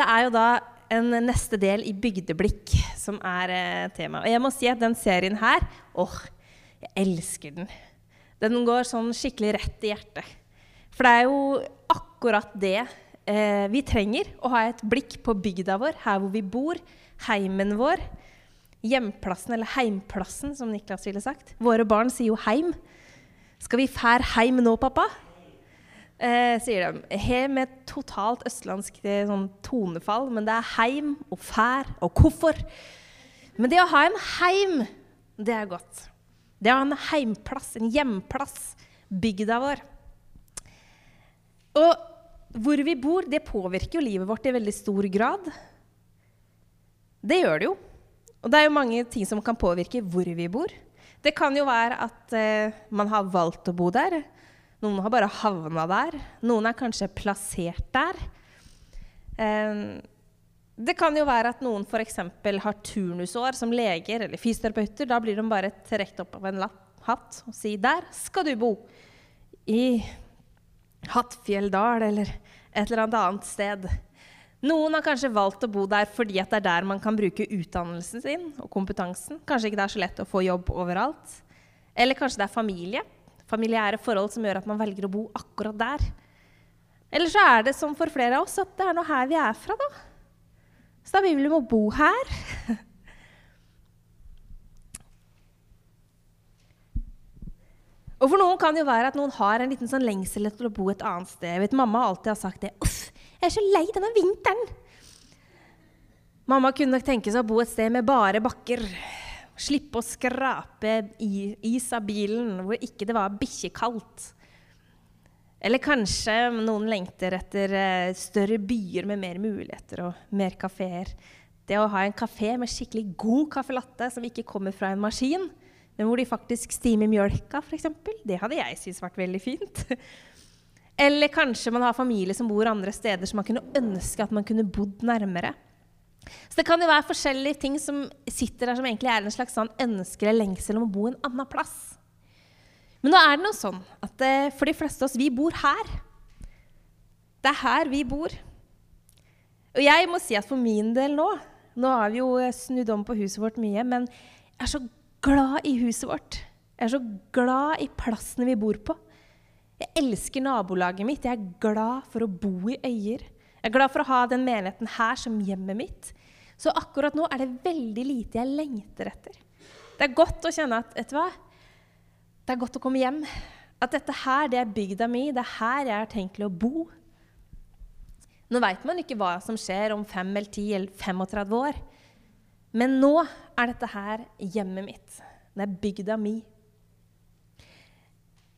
Det er jo da en neste del i Bygdeblikk som er eh, tema. Og jeg må si at den serien her åh, jeg elsker den. Den går sånn skikkelig rett i hjertet. For det er jo akkurat det eh, vi trenger. Å ha et blikk på bygda vår, her hvor vi bor, heimen vår. Hjemplassen, eller heimplassen, som Niklas ville sagt. Våre barn sier jo heim. Skal vi fær heim nå, pappa? Eh, sier de. He med totalt østlandsk eh, sånn tonefall, men det er heim og fær og hvorfor. Men det å ha en heim, det er godt. Det å ha en heimplass, en hjemplass, bygda vår. Og hvor vi bor, det påvirker jo livet vårt i veldig stor grad. Det gjør det jo. Og det er jo mange ting som kan påvirke hvor vi bor. Det kan jo være at eh, man har valgt å bo der. Noen har bare havna der. Noen er kanskje plassert der. Det kan jo være at noen f.eks. har turnusår som leger eller fysioterapeuter. Da blir de bare trukket opp av en hatt og sier 'Der skal du bo'. I Hattfjelldal eller et eller annet sted. Noen har kanskje valgt å bo der fordi det er der man kan bruke utdannelsen sin og kompetansen. Kanskje ikke det er så lett å få jobb overalt. Eller kanskje det er familie. Familiære forhold som gjør at man velger å bo akkurat der. Eller så er det som for flere av oss, at det er nå her vi er fra, da. Så da vil vi må bo her. Og for noen kan det jo være at noen har en liten sånn lengsel etter å bo et annet sted. Jeg vet Mamma alltid har sagt det. 'Uff, jeg er så lei denne vinteren.' Mamma kunne nok tenke seg å bo et sted med bare bakker. Slippe å skrape is av bilen hvor ikke det var bikkjekaldt. Eller kanskje noen lengter etter uh, større byer med mer muligheter og mer kafeer. Det å ha en kafé med skikkelig god caffè latte som ikke kommer fra en maskin, men hvor de faktisk stimer mjølka, f.eks., det hadde jeg syntes vært veldig fint. Eller kanskje man har familie som bor andre steder, så man kunne ønske at man kunne bodd nærmere. Så det kan jo være forskjellige ting som sitter der som egentlig er en slags sånn ønske eller lengsel om å bo en annen plass. Men nå er det noe sånn at eh, for de fleste av oss, vi bor her. Det er her vi bor. Og jeg må si at for min del nå Nå har vi jo eh, snudd om på huset vårt mye, men jeg er så glad i huset vårt. Jeg er så glad i plassene vi bor på. Jeg elsker nabolaget mitt. Jeg er glad for å bo i Øyer. Jeg er glad for å ha den menigheten her som hjemmet mitt. Så akkurat nå er det veldig lite jeg lengter etter. Det er godt å kjenne at vet du hva? Det er godt å komme hjem. At dette her, det er bygda mi. Det er her jeg har tenkt å bo. Nå veit man ikke hva som skjer om 5 eller 10 eller 35 år. Men nå er dette her hjemmet mitt. Det er bygda mi.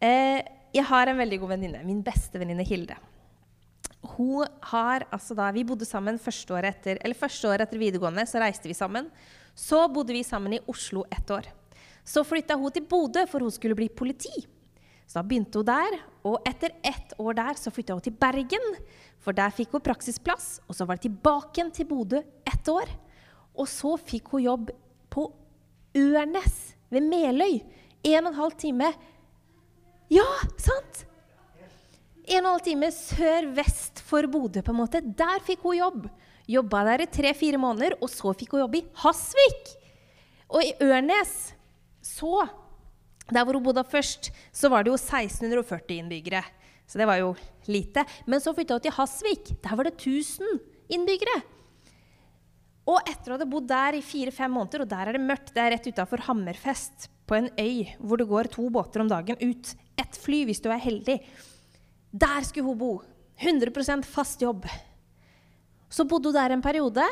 Eh, jeg har en veldig god venninne. Min beste venninne Hilde. Hun har, altså da, Vi bodde sammen første året etter, eller første året etter videregående. Så reiste vi sammen. Så bodde vi sammen i Oslo ett år. Så flytta hun til Bodø, for hun skulle bli politi. Så da begynte hun der, og etter ett år der så flytta hun til Bergen. For der fikk hun praksisplass, og så var det tilbake igjen til Bodø ett år. Og så fikk hun jobb på Ørnes ved Meløy. En og en halv time Ja, sant? En og en halv time sør-vest for Bodø, på en måte. Der fikk hun jobb. Jobba der i tre-fire måneder, og så fikk hun jobb i Hasvik. Og i Ørnes så Der hvor hun bodde først, så var det jo 1640 innbyggere. Så det var jo lite. Men så flytta hun til Hasvik. Der var det 1000 innbyggere. Og etter å ha bodd der i fire-fem måneder, og der er det mørkt, det er rett utafor Hammerfest, på en øy hvor det går to båter om dagen ut, ett fly hvis du er heldig, der skulle hun bo. 100% fast jobb. Så bodde hun der en periode,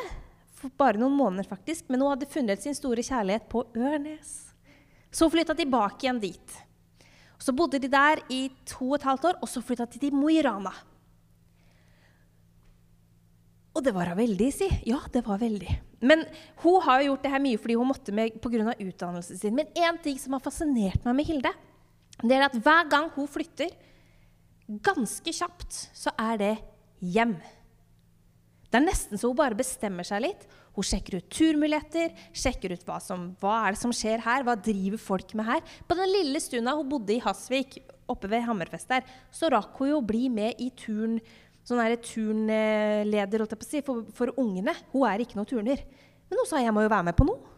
for bare noen måneder faktisk, men hun hadde funnet sin store kjærlighet på Ørnes. Så hun flytta tilbake igjen dit. Så bodde de der i to og et halvt år, og så flytta de til Mo i Rana. Og det var hun veldig, si. Ja, det var veldig. Men hun har jo gjort det her mye fordi hun måtte med pga. utdannelsen sin. Men én ting som har fascinert meg med Hilde, det er at hver gang hun flytter, ganske kjapt, så er det hjem. Det er nesten så hun bare bestemmer seg litt. Hun sjekker ut turmuligheter, sjekker ut hva, som, hva er det som skjer her, hva driver folk med her. På den lille stunda hun bodde i Hasvik, oppe ved Hammerfest der, så rakk hun jo å bli med i turn sånn turnleder si, for, for, ungene. Hun er ikke noen turner. Men hun sa jeg må jo være med på noe.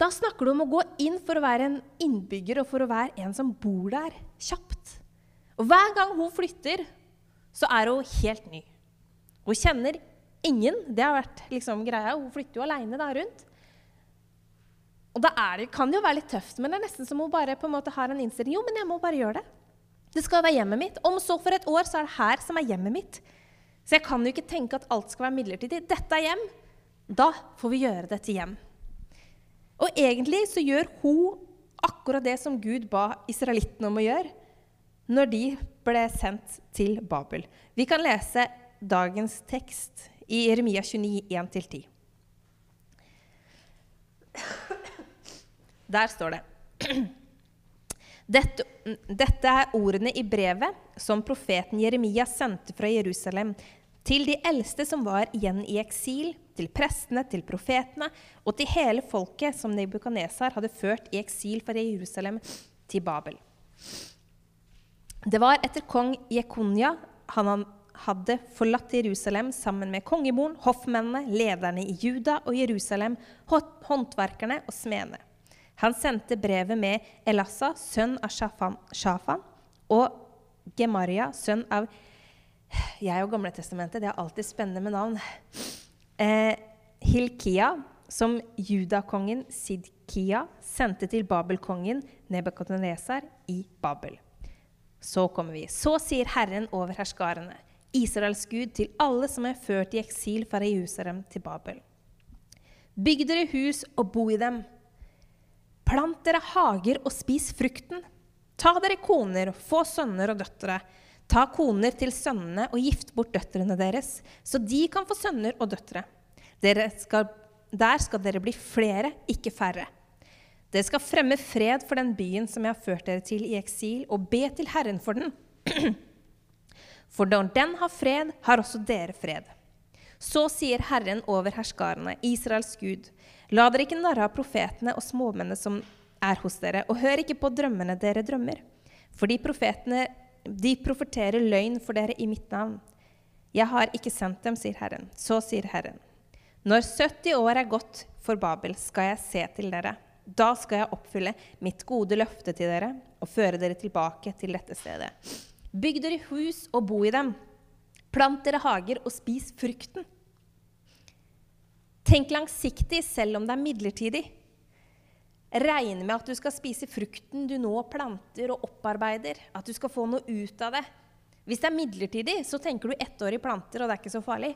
Da snakker du om å gå inn for å være en innbygger og for å være en som bor der kjapt. Og hver gang hun flytter, så er hun helt ny. Hun kjenner ingen. Det har vært liksom greia. Hun flytter jo aleine rundt. Og da det, kan det jo være litt tøft, men det er nesten som hun bare på en måte har en innstilling. Jo, men jeg må bare gjøre det. Det skal være hjemmet mitt. Om så for et år, så er det her som er hjemmet mitt. Så jeg kan jo ikke tenke at alt skal være midlertidig. Dette er hjem. Da får vi gjøre det til hjem. Og egentlig så gjør hun akkurat det som Gud ba israelittene om å gjøre når de ble sendt til Babel. Vi kan lese dagens tekst i Jeremia 29, 1-10. Der står det dette, dette, er ordene i brevet som profeten Jeremia sendte fra Jerusalem til de eldste som var igjen i eksil, til prestene, til profetene og til hele folket som Nebukadnesar hadde ført i eksil fra Jerusalem til Babel. Det var etter kong Jekonia han hadde forlatt Jerusalem sammen med kongemoren, hoffmennene, lederne i Juda og Jerusalem, håndverkerne og smedene. Han sendte brevet med Elassa, sønn av Shafan, og Gemaria, sønn av Jeg og Gamletestamentet, det er alltid spennende med navn. Eh, Hilkia, som judakongen Sidkia sendte til Babelkongen Nebukadnesar i Babel. Så kommer vi. Så sier Herren over herskarene, Israels Gud, til alle som er ført i eksil fra Jerusalem til Babel. Bygg dere hus og bo i dem. Plant dere hager og spis frukten. Ta dere koner, få sønner og døtre. Ta koner til sønnene og gift bort døtrene deres, så de kan få sønner og døtre. Skal, der skal dere bli flere, ikke færre. Dere skal fremme fred for den byen som jeg har ført dere til i eksil, og be til Herren for den. For når den har fred, har også dere fred. Så sier Herren over herskarene, Israels Gud, La dere ikke narre av profetene og småmennene som er hos dere, og hør ikke på drømmene dere drømmer. For de profetene de profeterer løgn for dere i mitt navn. Jeg har ikke sendt dem, sier Herren. Så sier Herren. Når 70 år er gått for Babel, skal jeg se til dere. Da skal jeg oppfylle mitt gode løfte til dere og føre dere tilbake til dette stedet. Bygg dere hus og bo i dem. Plant dere hager og spis frukten. Tenk langsiktig, selv om det er midlertidig. Regn med at du skal spise frukten du nå planter og opparbeider. At du skal få noe ut av det. Hvis det er midlertidig, så tenker du ett år i planter, og det er ikke så farlig.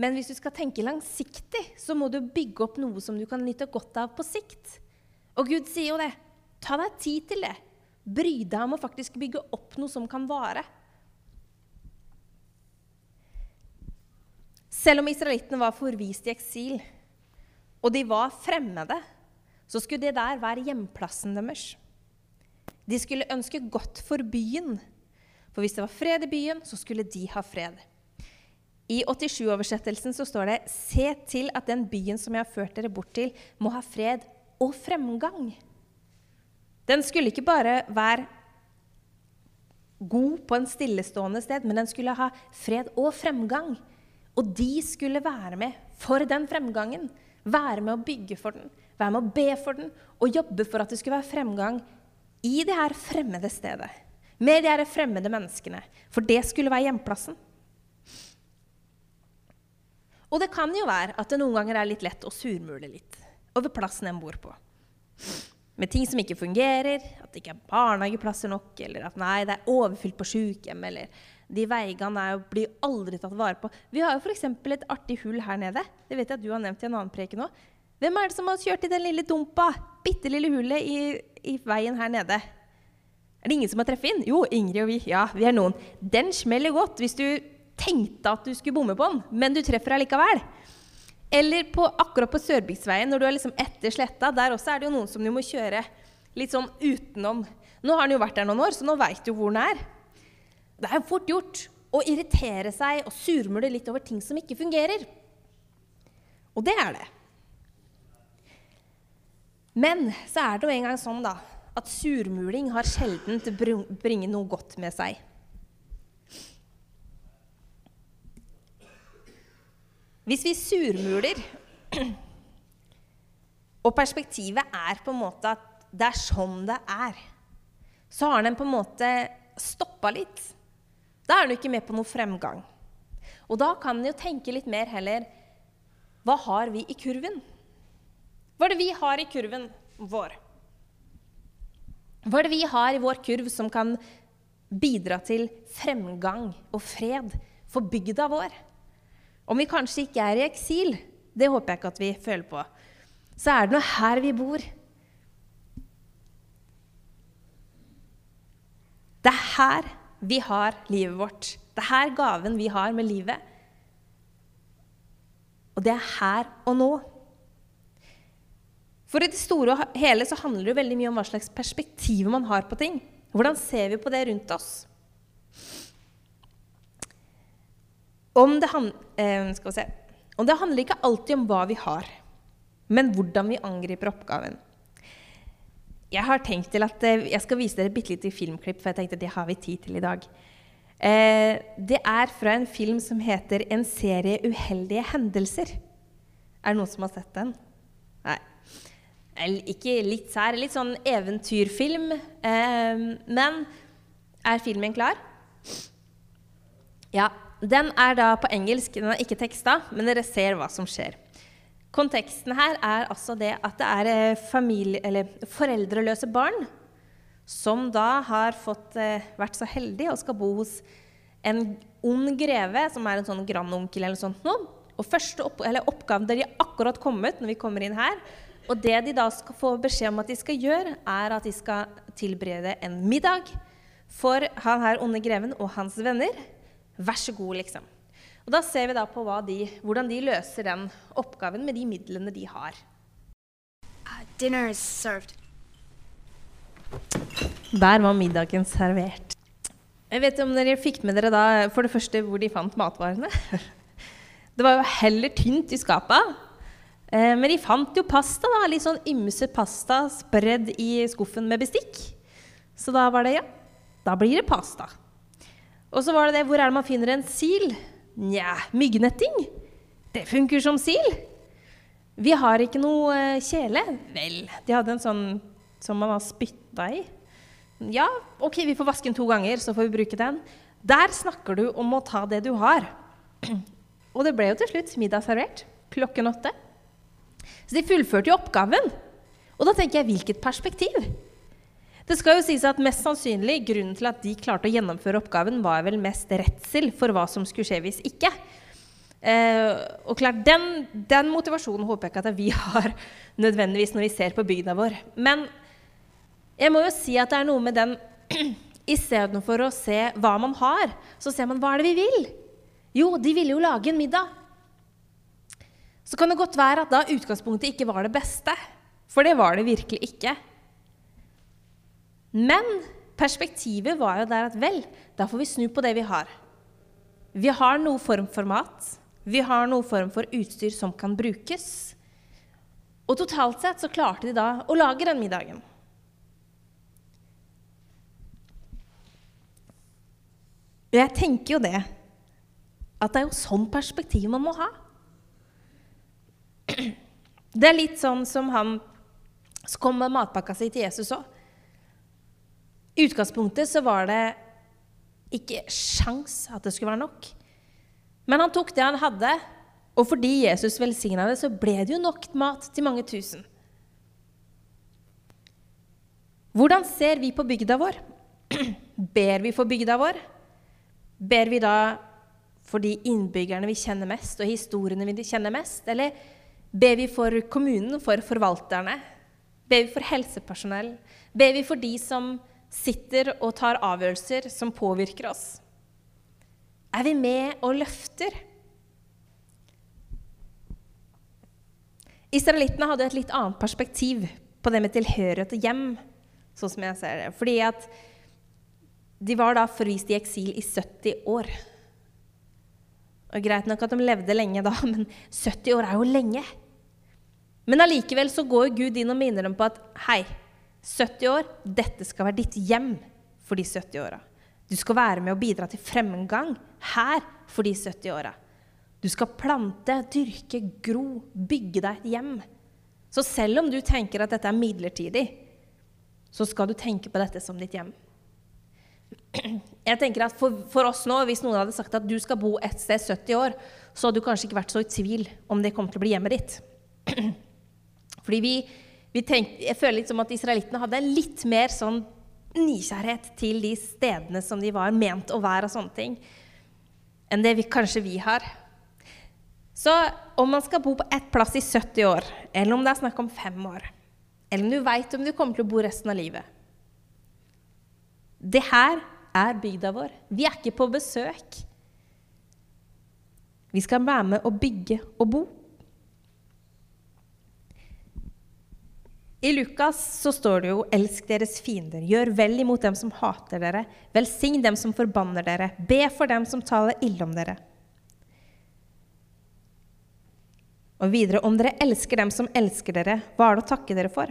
Men hvis du skal tenke langsiktig, så må du bygge opp noe som du kan nyte godt av på sikt. Og Gud sier jo det. Ta deg tid til det. Bry deg om å faktisk bygge opp noe som kan vare. Selv om israelittene var forvist i eksil, og de var fremmede, så skulle det der være hjemplassen deres. De skulle ønske godt for byen, for hvis det var fred i byen, så skulle de ha fred. I 87-oversettelsen så står det Se til at den byen som jeg har ført dere bort til, må ha fred og fremgang. Den skulle ikke bare være god på en stillestående sted, men den skulle ha fred og fremgang. Og de skulle være med for den fremgangen. Være med å bygge for den, være med å be for den og jobbe for at det skulle være fremgang i det her fremmede stedet. Med de her fremmede menneskene. For det skulle være hjemplassen. Og det kan jo være at det noen ganger er litt lett å surmule litt over plassen en bor på. Med ting som ikke fungerer, at det ikke er barnehageplasser nok, eller at nei, det er overfylt på sykehjem, eller de veiene blir aldri tatt vare på. Vi har jo f.eks. et artig hull her nede. Det vet jeg at du har nevnt i en annen preken òg. Hvem er det som har kjørt i den lille dumpa? Bitte lille hullet i, i, veien her nede. Er det ingen som har treffet inn? Jo, Ingrid og vi. Ja, vi er noen. Den smeller godt hvis du tenkte at du skulle bomme på den, men du treffer allikevel. Eller på, akkurat på Sørbygdsveien, når du er liksom etter sletta. Der også er det jo noen som du må kjøre litt sånn utenom. Nå har han jo vært der noen år, så nå veit du hvor den er. Det er fort gjort å irritere seg og surmule litt over ting som ikke fungerer. Og det er det. Men så er det jo en gang sånn da, at surmuling har sjelden bringe noe godt med seg. Hvis vi surmuler, og perspektivet er på en måte at det er sånn det er, så har den på en måte stoppa litt. Da er den ikke med på noe fremgang. Og da kan en jo tenke litt mer heller Hva har vi i kurven? Hva er det vi har i kurven vår? Hva er det vi har i vår kurv som kan bidra til fremgang og fred for bygda vår? Om vi kanskje ikke er i eksil, det håper jeg ikke at vi føler på, så er det nå her vi bor. Det er her vi har livet vårt. Det er her gaven vi har med livet. Og det er her og nå. For i det store og hele så handler det veldig mye om hva slags perspektiv man har på ting. Hvordan ser vi på det rundt oss? Om det, eh, om det handler ikke alltid om hva vi har, men hvordan vi angriper oppgaven. Jeg har tenkt til at eh, jeg skal vise dere et bitte lite filmklipp, for jeg tenkte det har vi tid til i dag. Eh, det er fra en film som heter 'En serie uheldige hendelser'. Er det noen som har sett den? Nei. Ikke litt sær, litt sånn eventyrfilm. Men er filmen klar? Ja, den er da på engelsk, den er ikke teksta, men dere ser hva som skjer. Konteksten her er altså det at det er eh, familie, foreldreløse barn som da har fått, eh, vært så heldige og skal bo hos en ond greve, som er en sånn grandonkel eller sånt noe. Og første opp, oppgaven der de akkurat kommet når vi kommer inn her, og det de da skal få beskjed om at de skal gjøre, er at de skal tilberede en middag for han her onde greven og hans venner. Vær så god, liksom. Og Da ser vi da på de, hvordan de løser den oppgaven med de midlene de har. Uh, dinner is served. Der var middagen servert. Jeg vet om dere fikk med dere da for det første hvor de fant matvarene. Det var jo heller tynt i skapet. Eh, men de fant jo pasta. da, Litt sånn ymse pasta spredd i skuffen med bestikk. Så da var det ja, da blir det pasta. Og så var det det Hvor er det man finner en sil? Nja, myggnetting. Det funker som sil. Vi har ikke noe eh, kjele. Vel, de hadde en sånn som man har spytta i. Ja, OK, vi får vaske den to ganger, så får vi bruke den. Der snakker du om å ta det du har. Og det ble jo til slutt middag servert klokken åtte. Så de fullførte jo oppgaven. Og da tenker jeg hvilket perspektiv? Det skal jo sies at mest sannsynlig Grunnen til at de klarte å gjennomføre oppgaven, var vel mest redsel for hva som skulle skje hvis ikke. Eh, og klart, den, den, motivasjonen håper jeg ikke at vi har nødvendigvis når vi ser på bygda vår. Men jeg må jo si at det er noe med den Istedenfor å se hva man har, så ser man hva er det vi vil. Jo, de ville jo lage en middag. Så kan det godt være at da utgangspunktet ikke var det beste. For det var det virkelig ikke. Men perspektivet var jo der at vel, da får vi snu på det vi har. Vi har noe form for mat. Vi har noe form for utstyr som kan brukes. Og totalt sett så klarte de da å lage den middagen. Og jeg tenker jo det at det er jo sånn perspektiv man må ha. Det er litt sånn som han som kom med matpakka si til Jesus òg. I utgangspunktet så var det ikke sjans at det skulle være nok. Men han tok det han hadde, og fordi Jesus velsigna det, så ble det jo nok mat til mange tusen. Hvordan ser vi på bygda vår? Ber vi for bygda vår? Ber vi da for de innbyggerne vi kjenner mest, og historiene vi kjenner mest? Eller ber vi for kommunen, for forvalterne? Ber vi for helsepersonell? Ber vi for de som sitter og tar avgjørelser som påvirker oss? Er vi med og løfter? Israelittene hadde et litt annet perspektiv på det med tilhørighet og hjem, sånn som jeg ser det. Fordi at de var da forvist i eksil i 70 år. Og Greit nok at de levde lenge da, men 70 år er jo lenge. Men allikevel så går Gud inn og minner dem på at hei, 70 år, dette skal være ditt hjem for de 70 åra. Du skal være med og bidra til fremgang her for de 70 åra. Du skal plante, dyrke, gro, bygge deg et hjem. Så selv om du tenker at dette er midlertidig, så skal du tenke på dette som ditt hjem. Jeg tenker at for, for, oss nå, Hvis noen hadde sagt at du skal bo et sted 70 år, så hadde du kanskje ikke vært så i tvil om det kom til å bli hjemmet ditt. Fordi vi, tenkte, Jeg føler litt som at israelittene hadde litt mer sånn nysgjerrighet til de stedene som de var ment å være, og sånne ting, enn det vi, kanskje vi har. Så om man skal bo på ett plass i 70 år, eller om det er snakk om fem år, eller om du veit om du kommer til å bo resten av livet Det her er bygda vår. Vi er ikke på besøk. Vi skal være med å bygge og bo. I Lukas så står det jo 'elsk deres fiender', 'gjør vel imot dem som hater dere', 'velsign dem som forbanner dere', 'be for dem som taler ille om dere'. Og videre, om dere elsker dem som elsker dere, hva er det å takke dere for?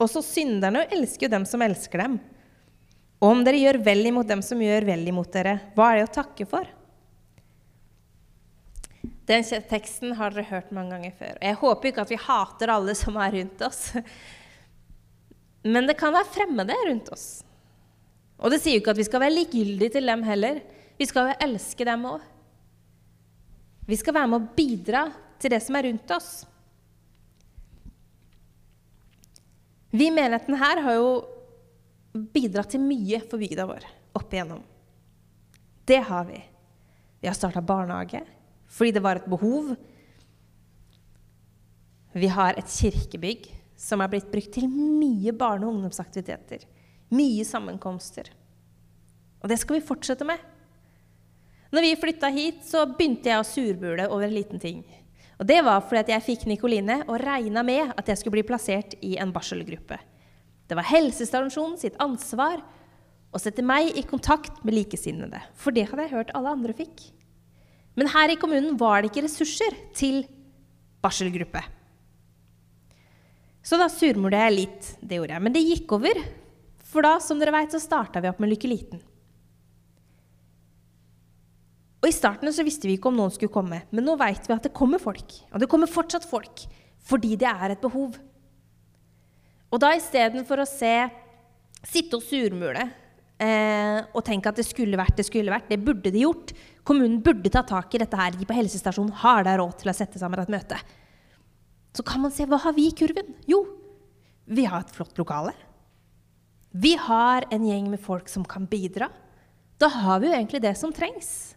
Også synderne elsker jo dem som elsker dem. Og om dere gjør vel imot dem som gjør vel imot dere, hva er det å takke for? Den teksten har dere hørt mange ganger før. Jeg håper ikke at vi hater alle som er rundt oss. Men det kan være fremmede rundt oss. Og det sier jo ikke at vi skal være likegyldige til dem heller. Vi skal jo elske dem òg. Vi skal være med å bidra til det som er rundt oss. Vi i menigheten her har jo bidratt til mye for bygda vår opp igjennom. Det har vi. Vi har starta barnehage fordi det var et behov. Vi har et kirkebygg som er blitt brukt til mye barne- og ungdomsaktiviteter. Mye sammenkomster. Og det skal vi fortsette med. Når vi flytta hit, så begynte jeg å surbule over en liten ting. Og Det var fordi jeg fikk Nikoline og regna med at jeg skulle bli plassert i en barselgruppe. Det var helsestasjonen sitt ansvar å sette meg i kontakt med likesinnede. For det hadde jeg hørt alle andre fikk. Men her i kommunen var det ikke ressurser til barselgruppe. Så da surmulte jeg litt. Det gjorde jeg. Men det gikk over. For da, som dere vet, så starta vi opp med Lykke Liten. Og I starten så visste vi ikke om noen skulle komme, men nå vet vi at det kommer folk. Og det kommer fortsatt folk, fordi det er et behov. Og da istedenfor å se, sitte og surmule eh, og tenke at det skulle vært, det skulle vært, det burde de gjort, Kommunen burde ta tak i dette her. De på helsestasjonen har da råd til å sette sammen et møte. Så kan man se hva har vi i kurven? Jo, vi har et flott lokale. Vi har en gjeng med folk som kan bidra. Da har vi jo egentlig det som trengs.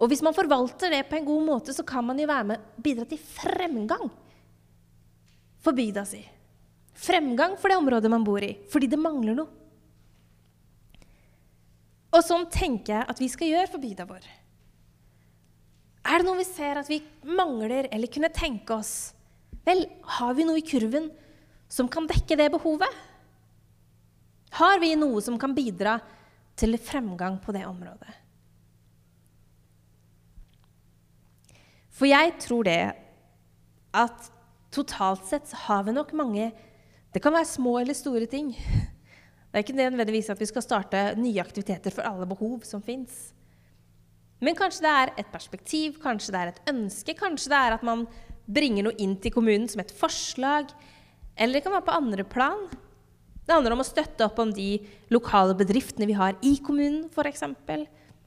Og hvis man forvalter det på en god måte, så kan man jo være med bidra til fremgang for bygda si. Fremgang for det området man bor i, fordi det mangler noe. Og sånn tenker jeg at vi skal gjøre for bygda vår. Er det noe vi ser at vi mangler, eller kunne tenke oss Vel, har vi noe i kurven som kan dekke det behovet? Har vi noe som kan bidra til fremgang på det området? For jeg tror det at totalt sett har vi nok mange Det kan være små eller store ting det er ikke nødvendigvis at vi skal starte nye aktiviteter for alle behov som fins. Men kanskje det er et perspektiv, kanskje det er et ønske, kanskje det er at man bringer noe inn til kommunen som et forslag. Eller det kan være på andre plan. Det handler om å støtte opp om de lokale bedriftene vi har i kommunen, f.eks.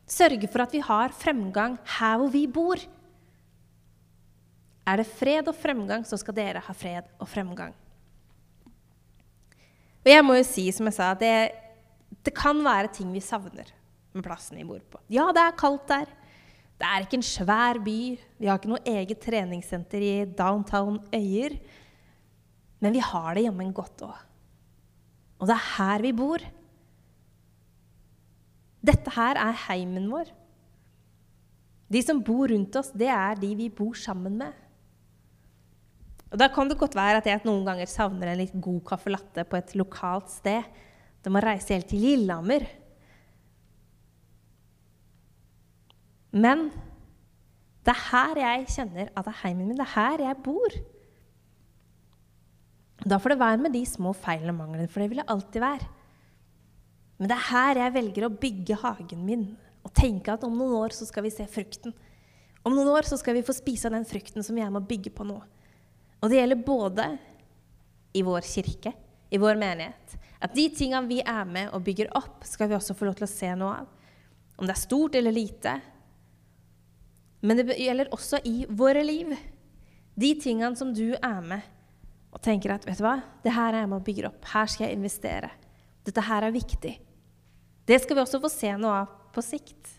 Sørge for at vi har fremgang her hvor vi bor. Er det fred og fremgang, så skal dere ha fred og fremgang. Og jeg må jo si, som jeg sa, at det, det kan være ting vi savner med plassen vi bor på. Ja, det er kaldt der. Det er ikke en svær by. Vi har ikke noe eget treningssenter i downtown Øyer. Men vi har det jammen godt òg. Og det er her vi bor. Dette her er heimen vår. De som bor rundt oss, det er de vi bor sammen med. Og Da kan det godt være at jeg noen ganger savner en litt god caffè latte på et lokalt sted. Det må reise helt til Lillehammer. Men det er her jeg kjenner at det er heimen min. Det er her jeg bor. Da får det være med de små feilene og manglene, for det vil det alltid være. Men det er her jeg velger å bygge hagen min og tenke at om noen år så skal vi se frukten. Om noen år så skal vi få spise av den frukten som jeg må bygge på nå. Og det gjelder både i vår kirke, i vår menighet. At de tingene vi er med og bygger opp, skal vi også få lov til å se noe av. Om det er stort eller lite. Men det gjelder også i våre liv. De tingene som du er med og tenker at vet du hva, det her er jeg med og bygger opp. Her skal jeg investere. Dette her er viktig. Det skal vi også få se noe av på sikt.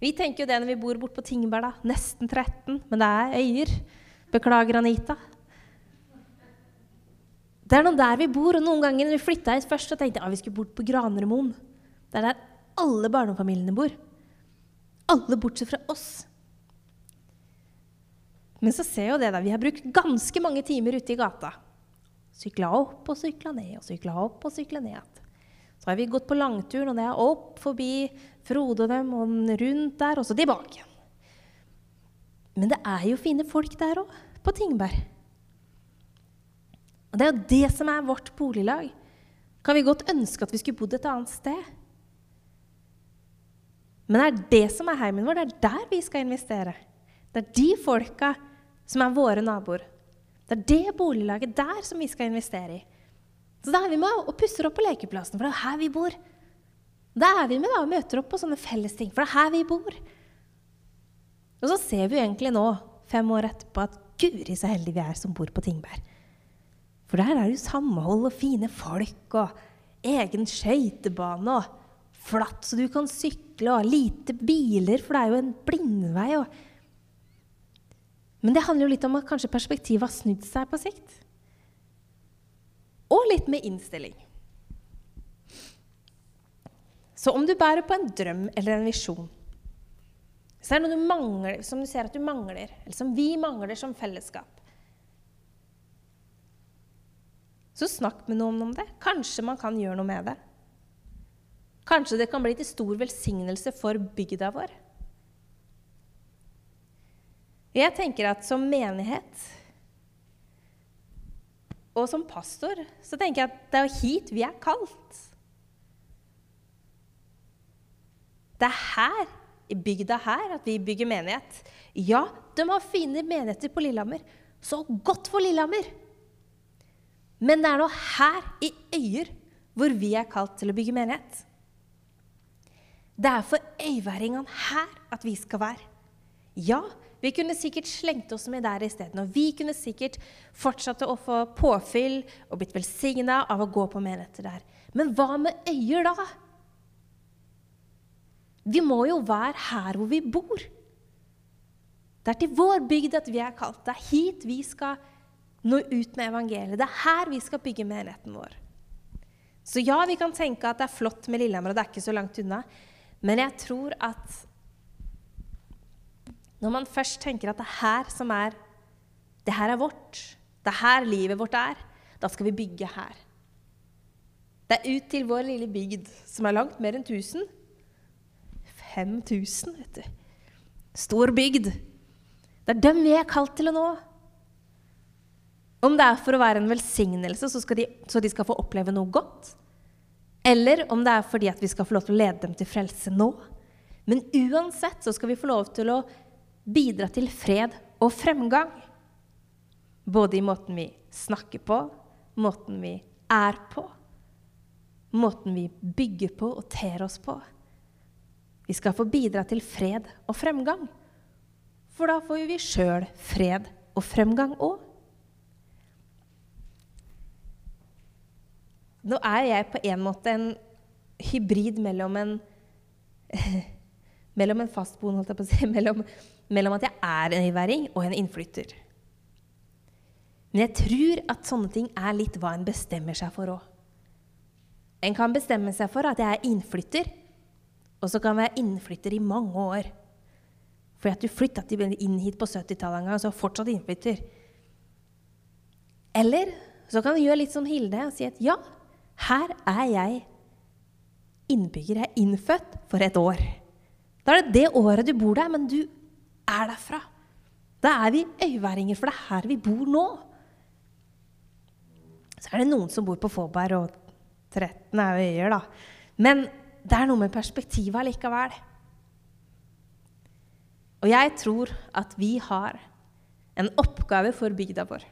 Vi tenker jo det når vi bor borte på Tingberg, da. Nesten 13, men det er øyer. Beklager, Anita. Det er noen der vi bor, og noen ganger vi flytta hit først, så tenkte jeg at vi skulle bort på Granremoen. Det er der alle barnefamiliene bor. Alle bortsett fra oss. Men så ser jo det da, vi har brukt ganske mange timer ute i gata. Sykla opp og sykla ned og sykla opp og sykla ned igjen. Så har vi gått på langturen, og det er opp forbi Frode og dem og rundt der, og så tilbake igjen. Men det er jo fine folk der òg, på Tingberg. Og det er jo det som er vårt boliglag. Kan vi godt ønske at vi skulle bodd et annet sted? Men det er det som er heimen vår. Det er der vi skal investere. Det er de folka som er våre naboer. Det er det boliglaget der som vi skal investere i. Så da er vi med og pusser opp på lekeplassen, for det er her vi bor. Da er vi med og møter opp på sånne fellesting, for det er her vi bor. Og så ser vi egentlig nå, fem år etterpå, at guri så heldige vi er som bor på Tingberg. For der er det jo samhold og fine folk og egen skøytebane og flatt så du kan sykle, og lite biler, for det er jo en blindvei. og men det handler jo litt om at kanskje perspektivet har snudd seg på sikt. Og litt med innstilling. Så om du bærer på en drøm eller en visjon, er det noe du mangler, som du ser at du mangler, eller som vi mangler som fellesskap, så snakk med noen om det. Kanskje man kan gjøre noe med det. Kanskje det kan bli til stor velsignelse for bygda vår. Jeg tenker at som menighet og som pastor så tenker jeg at det er hit vi er kalt. Det er her, bygda her, at vi bygger menighet. Ja, de har fine menigheter på Lillehammer. Så godt for Lillehammer! Men det er nå her, i Øyer, hvor vi er kalt til å bygge menighet. Det er for øyværingene her at vi skal være. Ja, vi kunne sikkert slengt oss med der isteden. Og vi kunne sikkert fortsatt å få påfyll og blitt velsigna av å gå på menigheter der. Men hva med øyer, da? Vi må jo være her hvor vi bor. Det er til vår bygd at vi er kalt. Det er hit vi skal nå ut med evangeliet. Det er her vi skal bygge menigheten vår. Så ja, vi kan tenke at det er flott med Lillehammer, og det er ikke så langt unna. Men jeg tror at når man først tenker at det er her som er Det her er vårt. Det er her livet vårt er. Da skal vi bygge her. Det er ut til vår lille bygd, som er langt mer enn 1000. 5000, vet du. Stor bygd. Det er dem vi er kalt til å nå. Om det er for å være en velsignelse, så, de, så de skal få oppleve noe godt. Eller om det er fordi at vi skal få lov til å lede dem til frelse nå. Men uansett så skal vi få lov til å bidra til fred og fremgang. Både i måten vi snakker på, måten vi er på, måten vi bygger på og ter oss på. Vi skal få bidra til fred og fremgang. For da får vi sjøl fred og fremgang òg. Nå er jeg på en måte en hybrid mellom en mellom en fastboende, holdt jeg på å si, mellom mellom at jeg er en øyværing og en innflytter. Men jeg tror at sånne ting er litt hva en bestemmer seg for òg. En kan bestemme seg for at jeg er innflytter, og så kan jeg være innflytter i mange år. fordi at du flytta inn hit på 70-tallet en gang, så fortsatt innflytter. Eller så kan du gjøre litt som Hilde og si at ja, her er jeg innbygger. Jeg er innfødt for et år. Da er det det året du bor der, men du er derfra. Da er vi øyværinger, for det er her vi bor nå. Så er det noen som bor på Fåberg, og 13 er øyer, da. Men det er noe med perspektivet likevel. Og jeg tror at vi har en oppgave for bygda vår.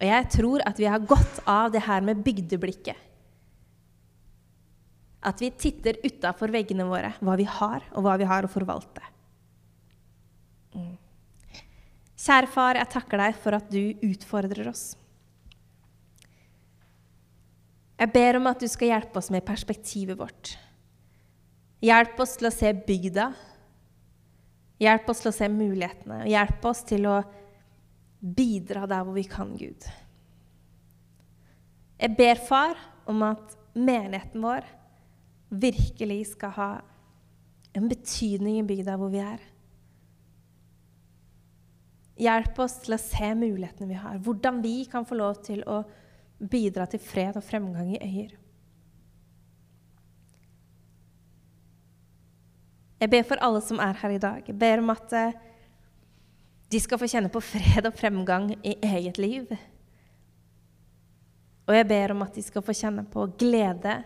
Og jeg tror at vi har godt av det her med bygdeblikket. At vi titter utafor veggene våre, hva vi har, og hva vi har å forvalte. Mm. Kjære far, jeg takker deg for at du utfordrer oss. Jeg ber om at du skal hjelpe oss med perspektivet vårt. Hjelp oss til å se bygda. Hjelp oss til å se mulighetene. Hjelp oss til å bidra der hvor vi kan, Gud. Jeg ber, far, om at menigheten vår virkelig skal ha en betydning i bygda hvor vi er. Hjelp oss til å se mulighetene vi har, hvordan vi kan få lov til å bidra til fred og fremgang i øyer. Jeg ber for alle som er her i dag. Jeg ber om at eh, de skal få kjenne på fred og fremgang i eget liv. Og jeg ber om at de skal få kjenne på glede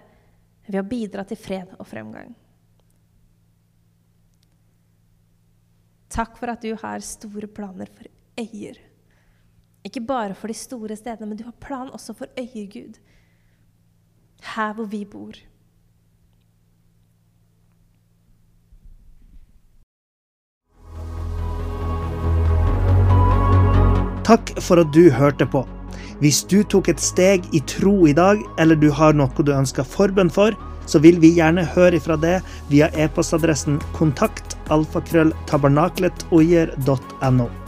ved å bidra til fred og fremgang. Takk for at du har store planer for øyer. Ikke bare for de store stedene, men du har plan også for øyer. Her hvor vi bor. Takk for at du hørte på. Hvis du tok et steg i tro i dag, eller du har noe du ønsker forbønn for, så vil vi gjerne høre ifra det via e-postadressen kontakt alfakrølltabernakletOyer.no.